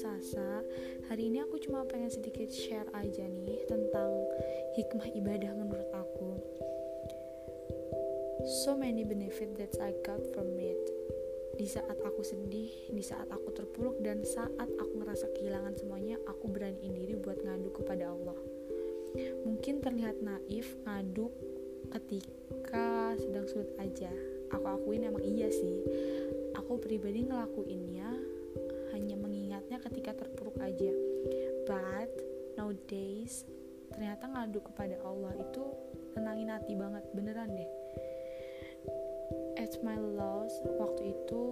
Sasa Hari ini aku cuma pengen sedikit share aja nih Tentang hikmah ibadah menurut aku. So many benefit that I got from it. Di saat aku sedih, di saat aku terpuruk Dan saat aku ngerasa kehilangan semuanya Aku beraniin diri buat ngadu kepada Allah. Mungkin terlihat naif ngadu ketika sedang sulit aja. Aku akuin emang iya sih. Aku pribadi ngelakuinnya hanya mengingatnya ketika terpuruk aja. But nowadays ternyata ngadu kepada Allah itu tenangin hati banget beneran deh. At my loss waktu itu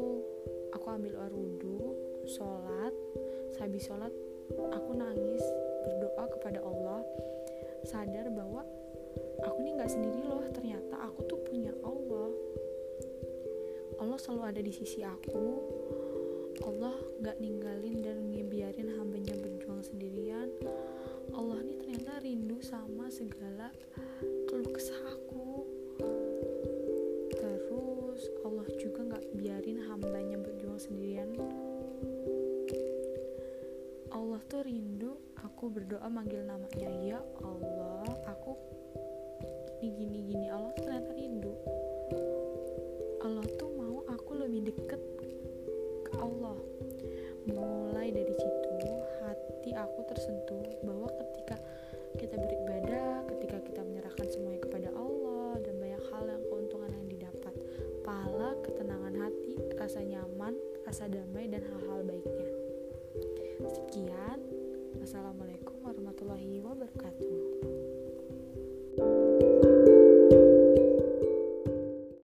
aku ambil air wudhu sholat. Sehabis sholat aku nangis berdoa kepada Allah. Sadar bahwa aku nih nggak sendiri loh ternyata aku tuh punya Allah. Allah selalu ada di sisi aku aku berdoa manggil namanya. Ya Allah aku gini gini gini. Allah ternyata rindu. Allah tuh mau aku lebih deket Allah. Mulai dari situ, hati aku tersentuh bahwa ketika kita beribadah, ketika kita menyerahkan semuanya kepada Allah dan banyak hal yang keuntungan yang didapat, pahala, ketenangan hati, rasa nyaman, rasa damai dan hal-hal baiknya. Sekian, Assalamualaikum.